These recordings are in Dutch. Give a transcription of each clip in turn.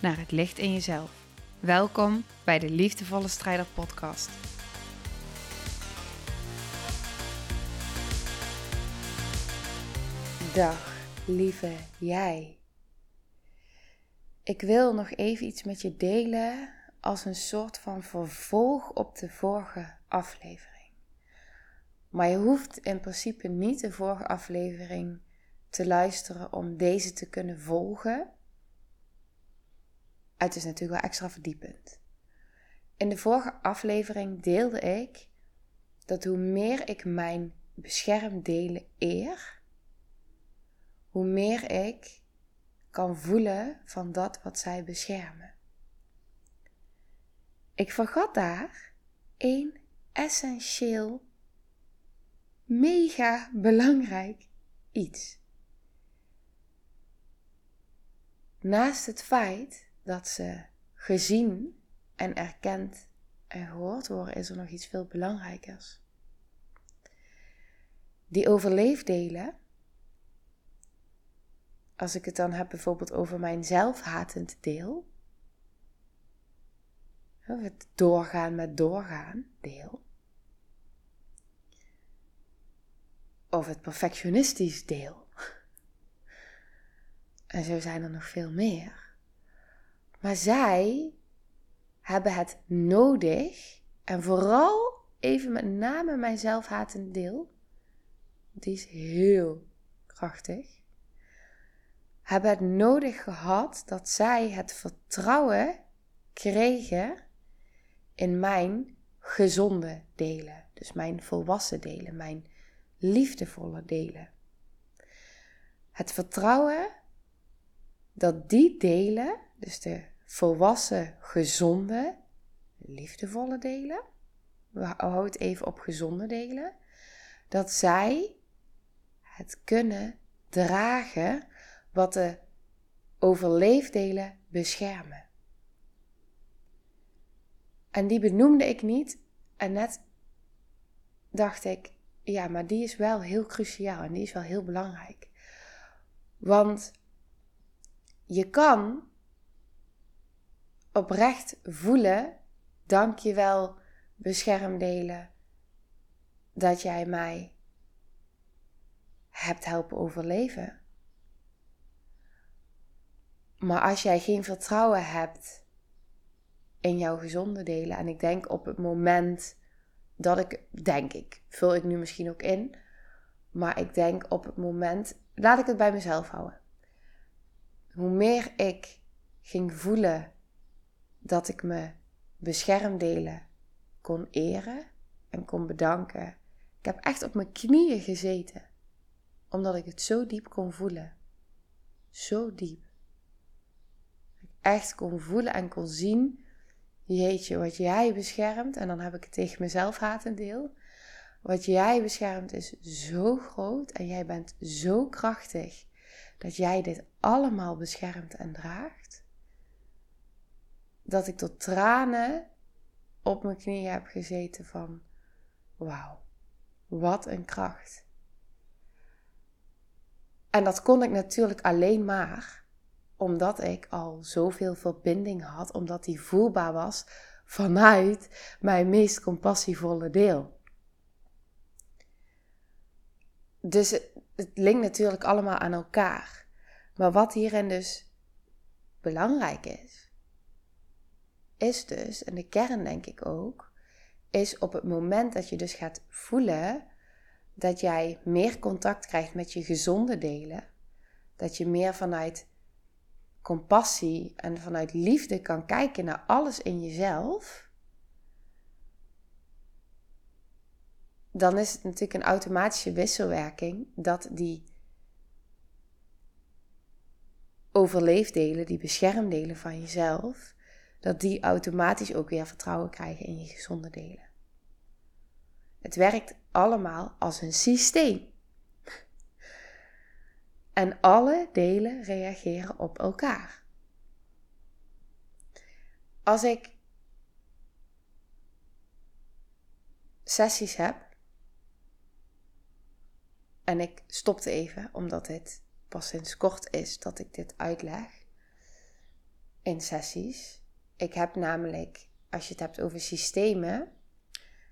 naar het licht in jezelf. Welkom bij de Liefdevolle Strijder Podcast. Dag, lieve jij. Ik wil nog even iets met je delen als een soort van vervolg op de vorige aflevering. Maar je hoeft in principe niet de vorige aflevering te luisteren om deze te kunnen volgen. Het is natuurlijk wel extra verdiepend. In de vorige aflevering deelde ik dat hoe meer ik mijn beschermdelen eer, hoe meer ik kan voelen van dat wat zij beschermen. Ik vergat daar één essentieel, mega belangrijk iets. Naast het feit dat ze gezien en erkend en gehoord worden, is er nog iets veel belangrijkers. Die overleefdelen, als ik het dan heb bijvoorbeeld over mijn zelfhatend deel, of het doorgaan met doorgaan deel, of het perfectionistisch deel. En zo zijn er nog veel meer. Maar zij hebben het nodig. En vooral even met name mijn zelfhatend deel. Die is heel krachtig. Hebben het nodig gehad dat zij het vertrouwen kregen in mijn gezonde delen. Dus mijn volwassen delen, mijn liefdevolle delen. Het vertrouwen dat die delen, dus de volwassen, gezonde, liefdevolle delen, we houden het even op gezonde delen, dat zij het kunnen dragen wat de overleefdelen beschermen. En die benoemde ik niet en net dacht ik, ja, maar die is wel heel cruciaal en die is wel heel belangrijk. Want je kan oprecht voelen, dank je wel beschermdelen, dat jij mij hebt helpen overleven. Maar als jij geen vertrouwen hebt in jouw gezonde delen, en ik denk op het moment dat ik, denk ik, vul ik nu misschien ook in, maar ik denk op het moment, laat ik het bij mezelf houden. Hoe meer ik ging voelen dat ik me beschermdelen kon eren en kon bedanken. Ik heb echt op mijn knieën gezeten, omdat ik het zo diep kon voelen. Zo diep. Ik echt kon voelen en kon zien, jeetje, wat jij beschermt, en dan heb ik het tegen mezelf hatend deel. Wat jij beschermt is zo groot en jij bent zo krachtig dat jij dit allemaal beschermt en draagt dat ik tot tranen op mijn knieën heb gezeten van wauw, wat een kracht. En dat kon ik natuurlijk alleen maar omdat ik al zoveel verbinding had, omdat die voelbaar was vanuit mijn meest compassievolle deel. Dus het, het linkt natuurlijk allemaal aan elkaar. Maar wat hierin dus belangrijk is, is dus, en de kern denk ik ook, is op het moment dat je dus gaat voelen dat jij meer contact krijgt met je gezonde delen, dat je meer vanuit compassie en vanuit liefde kan kijken naar alles in jezelf, dan is het natuurlijk een automatische wisselwerking dat die overleefdelen, die beschermdelen van jezelf, dat die automatisch ook weer vertrouwen krijgen in je gezonde delen. Het werkt allemaal als een systeem. En alle delen reageren op elkaar. Als ik sessies heb en ik stopte even omdat het pas sinds kort is dat ik dit uitleg in sessies. Ik heb namelijk, als je het hebt over systemen,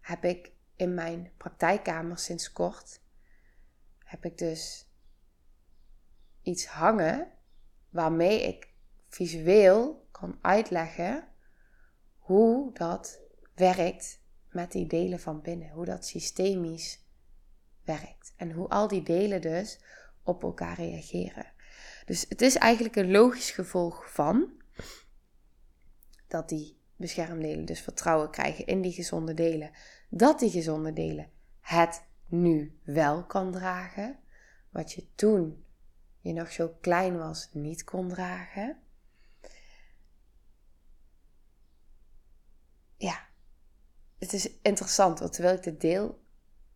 heb ik in mijn praktijkkamer sinds kort, heb ik dus iets hangen waarmee ik visueel kan uitleggen hoe dat werkt met die delen van binnen, hoe dat systemisch werkt en hoe al die delen dus op elkaar reageren. Dus het is eigenlijk een logisch gevolg van dat die beschermdelen dus vertrouwen krijgen in die gezonde delen, dat die gezonde delen het nu wel kan dragen, wat je toen je nog zo klein was niet kon dragen. Ja, het is interessant, want terwijl ik dit deel,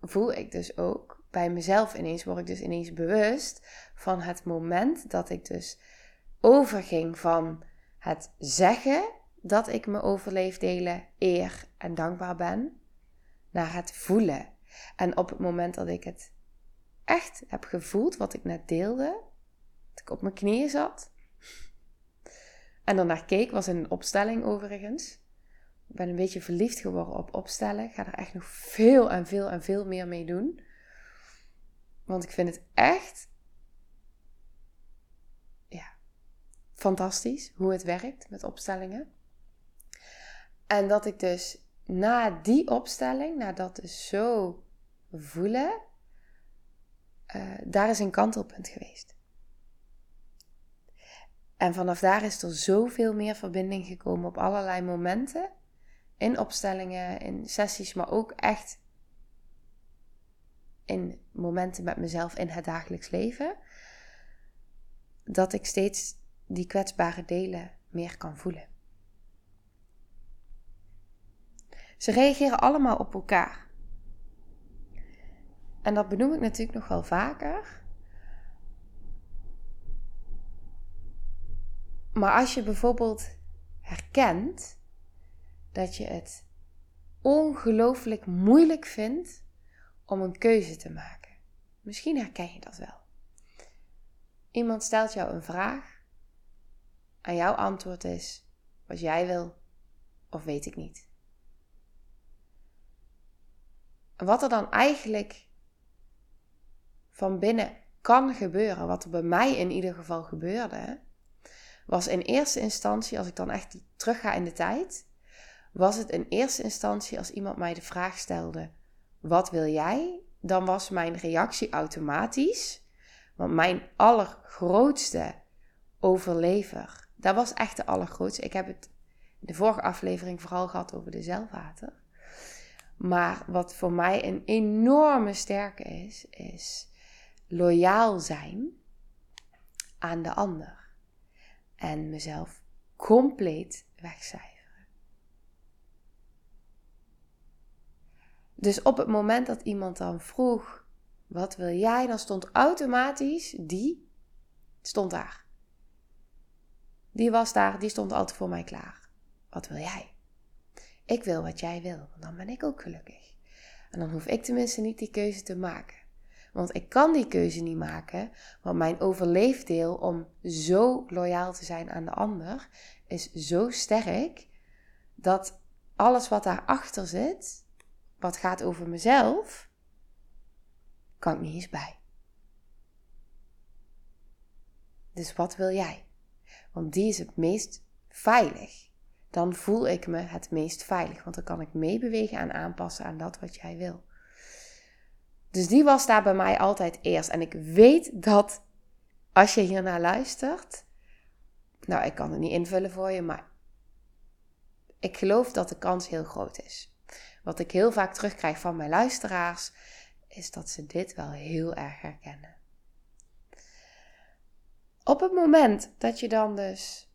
voel ik dus ook bij mezelf ineens, word ik dus ineens bewust van het moment dat ik dus overging van het zeggen dat ik me overleefdelen eer en dankbaar ben, naar het voelen. En op het moment dat ik het echt heb gevoeld, wat ik net deelde, dat ik op mijn knieën zat en dan naar keek, was in een opstelling overigens. Ik ben een beetje verliefd geworden op opstellen. Ik ga er echt nog veel en veel en veel meer mee doen. Want ik vind het echt ja, fantastisch hoe het werkt met opstellingen. En dat ik dus na die opstelling, na dat dus zo voelen, uh, daar is een kantelpunt geweest. En vanaf daar is er zoveel meer verbinding gekomen op allerlei momenten. In opstellingen, in sessies, maar ook echt in momenten met mezelf in het dagelijks leven. Dat ik steeds die kwetsbare delen meer kan voelen. Ze reageren allemaal op elkaar. En dat benoem ik natuurlijk nog wel vaker. Maar als je bijvoorbeeld herkent dat je het ongelooflijk moeilijk vindt om een keuze te maken. Misschien herken je dat wel. Iemand stelt jou een vraag en jouw antwoord is wat jij wil of weet ik niet. Wat er dan eigenlijk van binnen kan gebeuren, wat er bij mij in ieder geval gebeurde, was in eerste instantie, als ik dan echt terug ga in de tijd, was het in eerste instantie als iemand mij de vraag stelde: Wat wil jij? Dan was mijn reactie automatisch. Want mijn allergrootste overlever, dat was echt de allergrootste. Ik heb het in de vorige aflevering vooral gehad over de zelfwater. Maar wat voor mij een enorme sterke is, is loyaal zijn aan de ander. En mezelf compleet wegcijferen. Dus op het moment dat iemand dan vroeg: Wat wil jij? Dan stond automatisch die, stond daar. Die was daar, die stond altijd voor mij klaar. Wat wil jij? Ik wil wat jij wil, want dan ben ik ook gelukkig. En dan hoef ik tenminste niet die keuze te maken. Want ik kan die keuze niet maken, want mijn overleefdeel om zo loyaal te zijn aan de ander is zo sterk dat alles wat daarachter zit, wat gaat over mezelf, kan ik niet eens bij. Dus wat wil jij? Want die is het meest veilig dan voel ik me het meest veilig. Want dan kan ik meebewegen en aanpassen aan dat wat jij wil. Dus die was daar bij mij altijd eerst. En ik weet dat als je hiernaar luistert. Nou, ik kan het niet invullen voor je, maar ik geloof dat de kans heel groot is. Wat ik heel vaak terugkrijg van mijn luisteraars, is dat ze dit wel heel erg herkennen. Op het moment dat je dan dus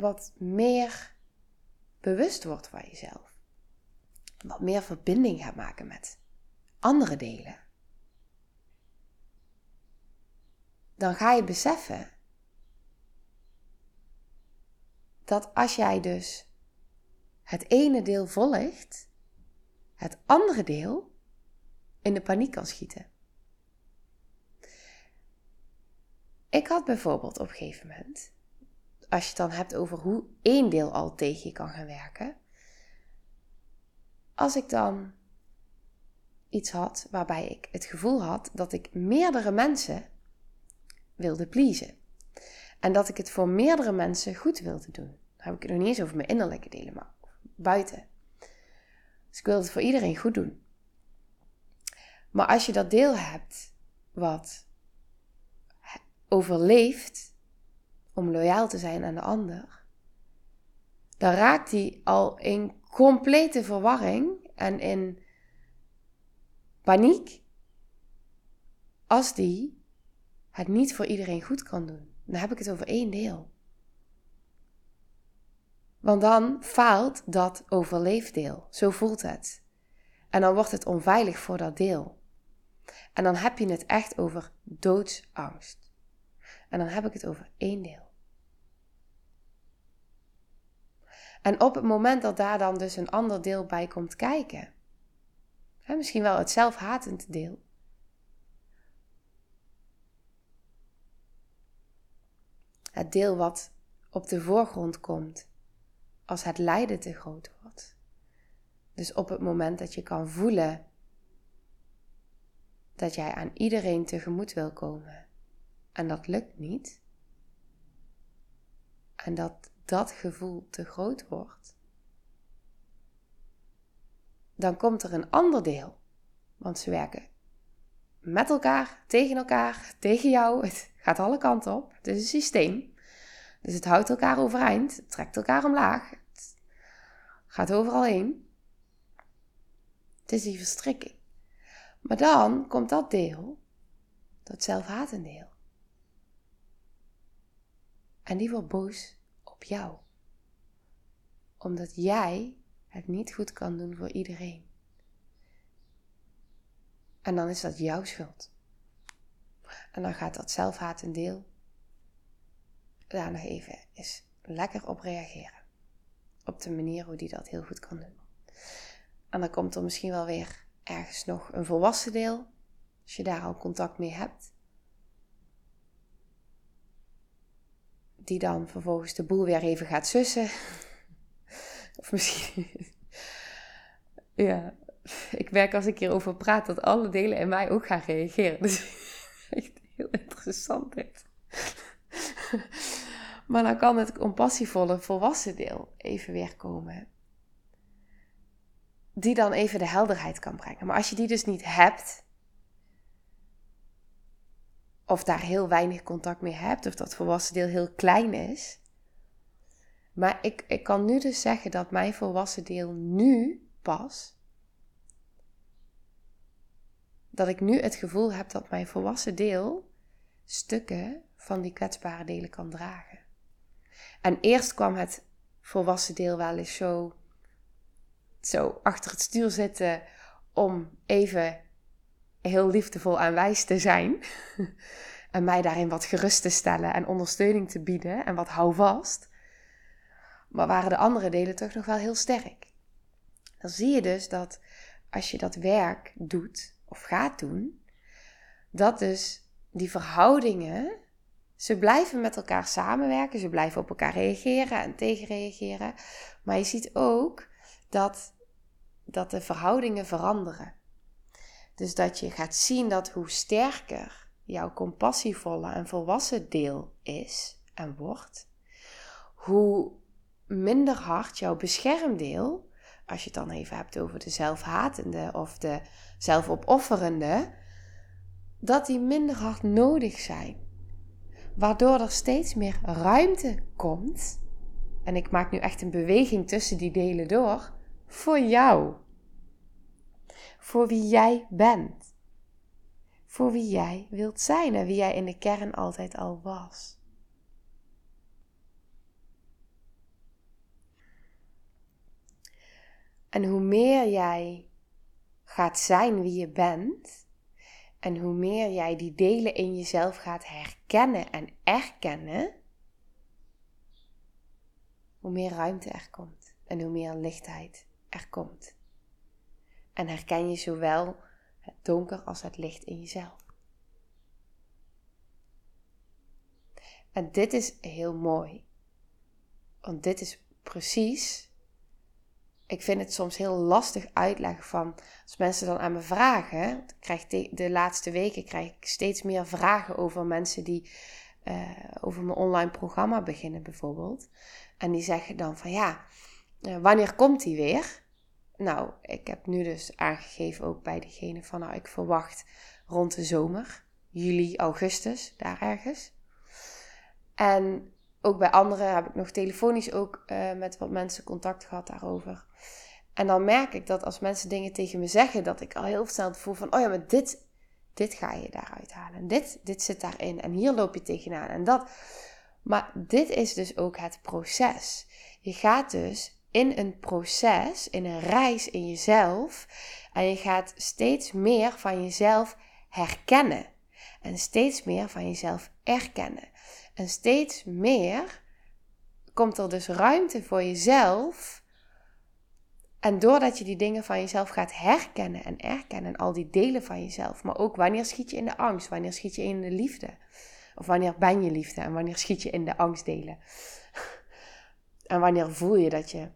wat meer bewust wordt van jezelf, wat meer verbinding gaat maken met andere delen, dan ga je beseffen dat als jij dus het ene deel volgt, het andere deel in de paniek kan schieten. Ik had bijvoorbeeld op een gegeven moment, als je het dan hebt over hoe één deel al tegen je kan gaan werken, als ik dan iets had waarbij ik het gevoel had dat ik meerdere mensen wilde pleasen. En dat ik het voor meerdere mensen goed wilde doen. Dan heb ik het nog niet eens over mijn innerlijke delen, maar buiten. Dus ik wilde het voor iedereen goed doen. Maar als je dat deel hebt wat overleeft om loyaal te zijn aan de ander, dan raakt die al in complete verwarring en in paniek als die het niet voor iedereen goed kan doen. Dan heb ik het over één deel. Want dan faalt dat overleefdeel. Zo voelt het. En dan wordt het onveilig voor dat deel. En dan heb je het echt over doodsangst. En dan heb ik het over één deel. En op het moment dat daar dan dus een ander deel bij komt kijken, misschien wel het zelfhatend deel, het deel wat op de voorgrond komt als het lijden te groot wordt. Dus op het moment dat je kan voelen dat jij aan iedereen tegemoet wil komen en dat lukt niet, en dat dat gevoel te groot wordt, dan komt er een ander deel. Want ze werken met elkaar, tegen elkaar, tegen jou. Het gaat alle kanten op. Het is een systeem. Dus het houdt elkaar overeind, het trekt elkaar omlaag, het gaat overal heen. Het is die verstrikking. Maar dan komt dat deel, dat zelfhatendeel. En die wordt boos op jou. Omdat jij het niet goed kan doen voor iedereen. En dan is dat jouw schuld. En dan gaat dat zelfhatendeel daar nog even eens lekker op reageren. Op de manier hoe die dat heel goed kan doen. En dan komt er misschien wel weer ergens nog een volwassen deel, als je daar al contact mee hebt. Die dan vervolgens de boel weer even gaat sussen. of misschien. ja, ik werk als ik hierover praat dat alle delen in mij ook gaan reageren. Dus echt heel interessant dit. maar dan kan het compassievolle volwassen deel even weer komen. Die dan even de helderheid kan brengen. Maar als je die dus niet hebt, of daar heel weinig contact mee hebt, of dat volwassen deel heel klein is. Maar ik, ik kan nu dus zeggen dat mijn volwassen deel nu pas, dat ik nu het gevoel heb dat mijn volwassen deel stukken van die kwetsbare delen kan dragen. En eerst kwam het volwassen deel wel eens zo, zo achter het stuur zitten om even heel liefdevol en wijs te zijn. en mij daarin wat gerust te stellen en ondersteuning te bieden en wat houvast. Maar waren de andere delen toch nog wel heel sterk. Dan zie je dus dat als je dat werk doet of gaat doen, dat dus die verhoudingen ze blijven met elkaar samenwerken, ze blijven op elkaar reageren en tegenreageren. Maar je ziet ook dat, dat de verhoudingen veranderen. Dus dat je gaat zien dat hoe sterker jouw compassievolle en volwassen deel is en wordt, hoe minder hard jouw beschermdeel, als je het dan even hebt over de zelfhatende of de zelfopofferende, dat die minder hard nodig zijn waardoor er steeds meer ruimte komt. En ik maak nu echt een beweging tussen die delen door. Voor jou. Voor wie jij bent. voor wie jij wilt zijn en wie jij in de kern altijd al was. En hoe meer jij gaat zijn wie je bent, en hoe meer jij die delen in jezelf gaat herkennen en erkennen, hoe meer ruimte er komt en hoe meer lichtheid er komt. En herken je zowel het donker als het licht in jezelf. En dit is heel mooi, want dit is precies ik vind het soms heel lastig uitleggen van als mensen dan aan me vragen. Krijg de, laatste weken krijg ik steeds meer vragen over mensen die uh, over mijn online programma beginnen bijvoorbeeld. En die zeggen dan van ja, uh, wanneer komt die weer? Nou, ik heb nu dus aangegeven ook bij degene van nou ik verwacht rond de zomer, juli, augustus, daar ergens. En ook bij anderen heb ik nog telefonisch ook uh, met wat mensen contact gehad daarover. En dan merk ik dat als mensen dingen tegen me zeggen, dat ik al heel snel voel van, oh ja, maar dit, dit ga je daaruit halen. En dit, dit zit daarin. En hier loop je tegenaan. En dat. Maar dit is dus ook het proces. Je gaat dus in een proces, in een reis in jezelf. En je gaat steeds meer van jezelf herkennen. En steeds meer van jezelf erkennen. En steeds meer komt er dus ruimte voor jezelf. En doordat je die dingen van jezelf gaat herkennen en erkennen, al die delen van jezelf, maar ook wanneer schiet je in de angst, wanneer schiet je in de liefde, of wanneer ben je liefde en wanneer schiet je in de angstdelen. en wanneer voel je dat je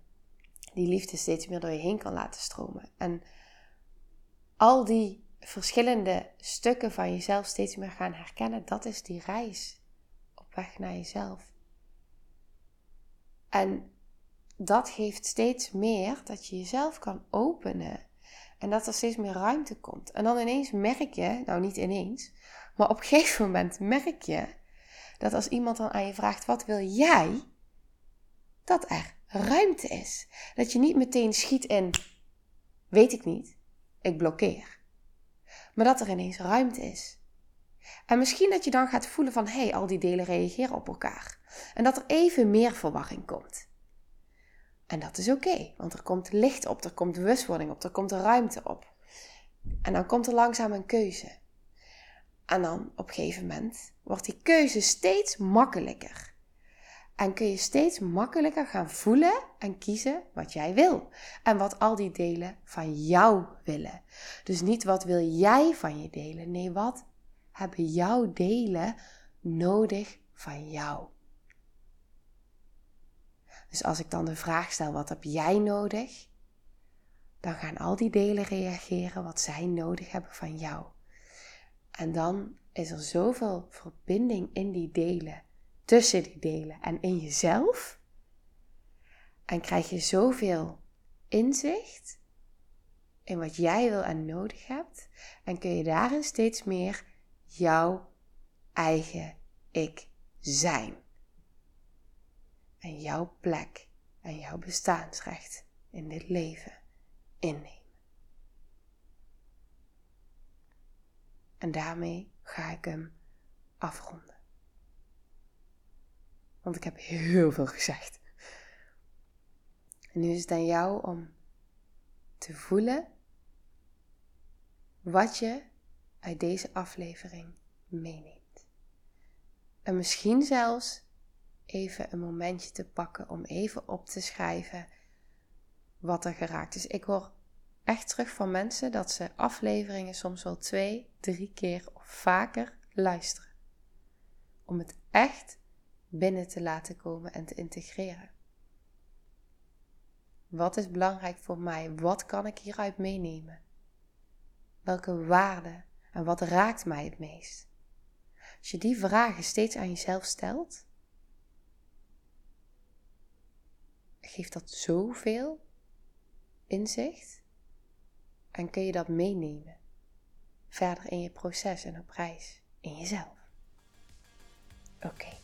die liefde steeds meer door je heen kan laten stromen. En al die verschillende stukken van jezelf steeds meer gaan herkennen, dat is die reis weg naar jezelf. En dat geeft steeds meer dat je jezelf kan openen. En dat er steeds meer ruimte komt. En dan ineens merk je, nou niet ineens, maar op een gegeven moment merk je dat als iemand dan aan je vraagt: wat wil jij? Dat er ruimte is. Dat je niet meteen schiet in, weet ik niet, ik blokkeer. Maar dat er ineens ruimte is. En misschien dat je dan gaat voelen van hé, hey, al die delen reageren op elkaar. En dat er even meer verwarring komt. En dat is oké, want er komt licht op, er komt bewustwording op, er komt ruimte op. En dan komt er langzaam een keuze. En dan op een gegeven moment wordt die keuze steeds makkelijker. En kun je steeds makkelijker gaan voelen en kiezen wat jij wil. En wat al die delen van jou willen. Dus niet wat wil jij van je delen. Nee, wat hebben jouw delen nodig van jou? Dus als ik dan de vraag stel: wat heb jij nodig? Dan gaan al die delen reageren wat zij nodig hebben van jou. En dan is er zoveel verbinding in die delen, tussen die delen en in jezelf. En krijg je zoveel inzicht in wat jij wil en nodig hebt. En kun je daarin steeds meer jouw eigen ik zijn. En jouw plek en jouw bestaansrecht in dit leven innemen. En daarmee ga ik hem afronden. Want ik heb heel veel gezegd. En nu is het aan jou om te voelen wat je uit deze aflevering meeneemt. En misschien zelfs even een momentje te pakken om even op te schrijven wat er geraakt is. Ik hoor echt terug van mensen dat ze afleveringen soms wel twee, drie keer of vaker luisteren. Om het echt binnen te laten komen en te integreren. Wat is belangrijk voor mij? Wat kan ik hieruit meenemen? Welke waarden en wat raakt mij het meest? Als je die vragen steeds aan jezelf stelt, geeft dat zoveel inzicht en kun je dat meenemen verder in je proces en op reis in jezelf. Oké,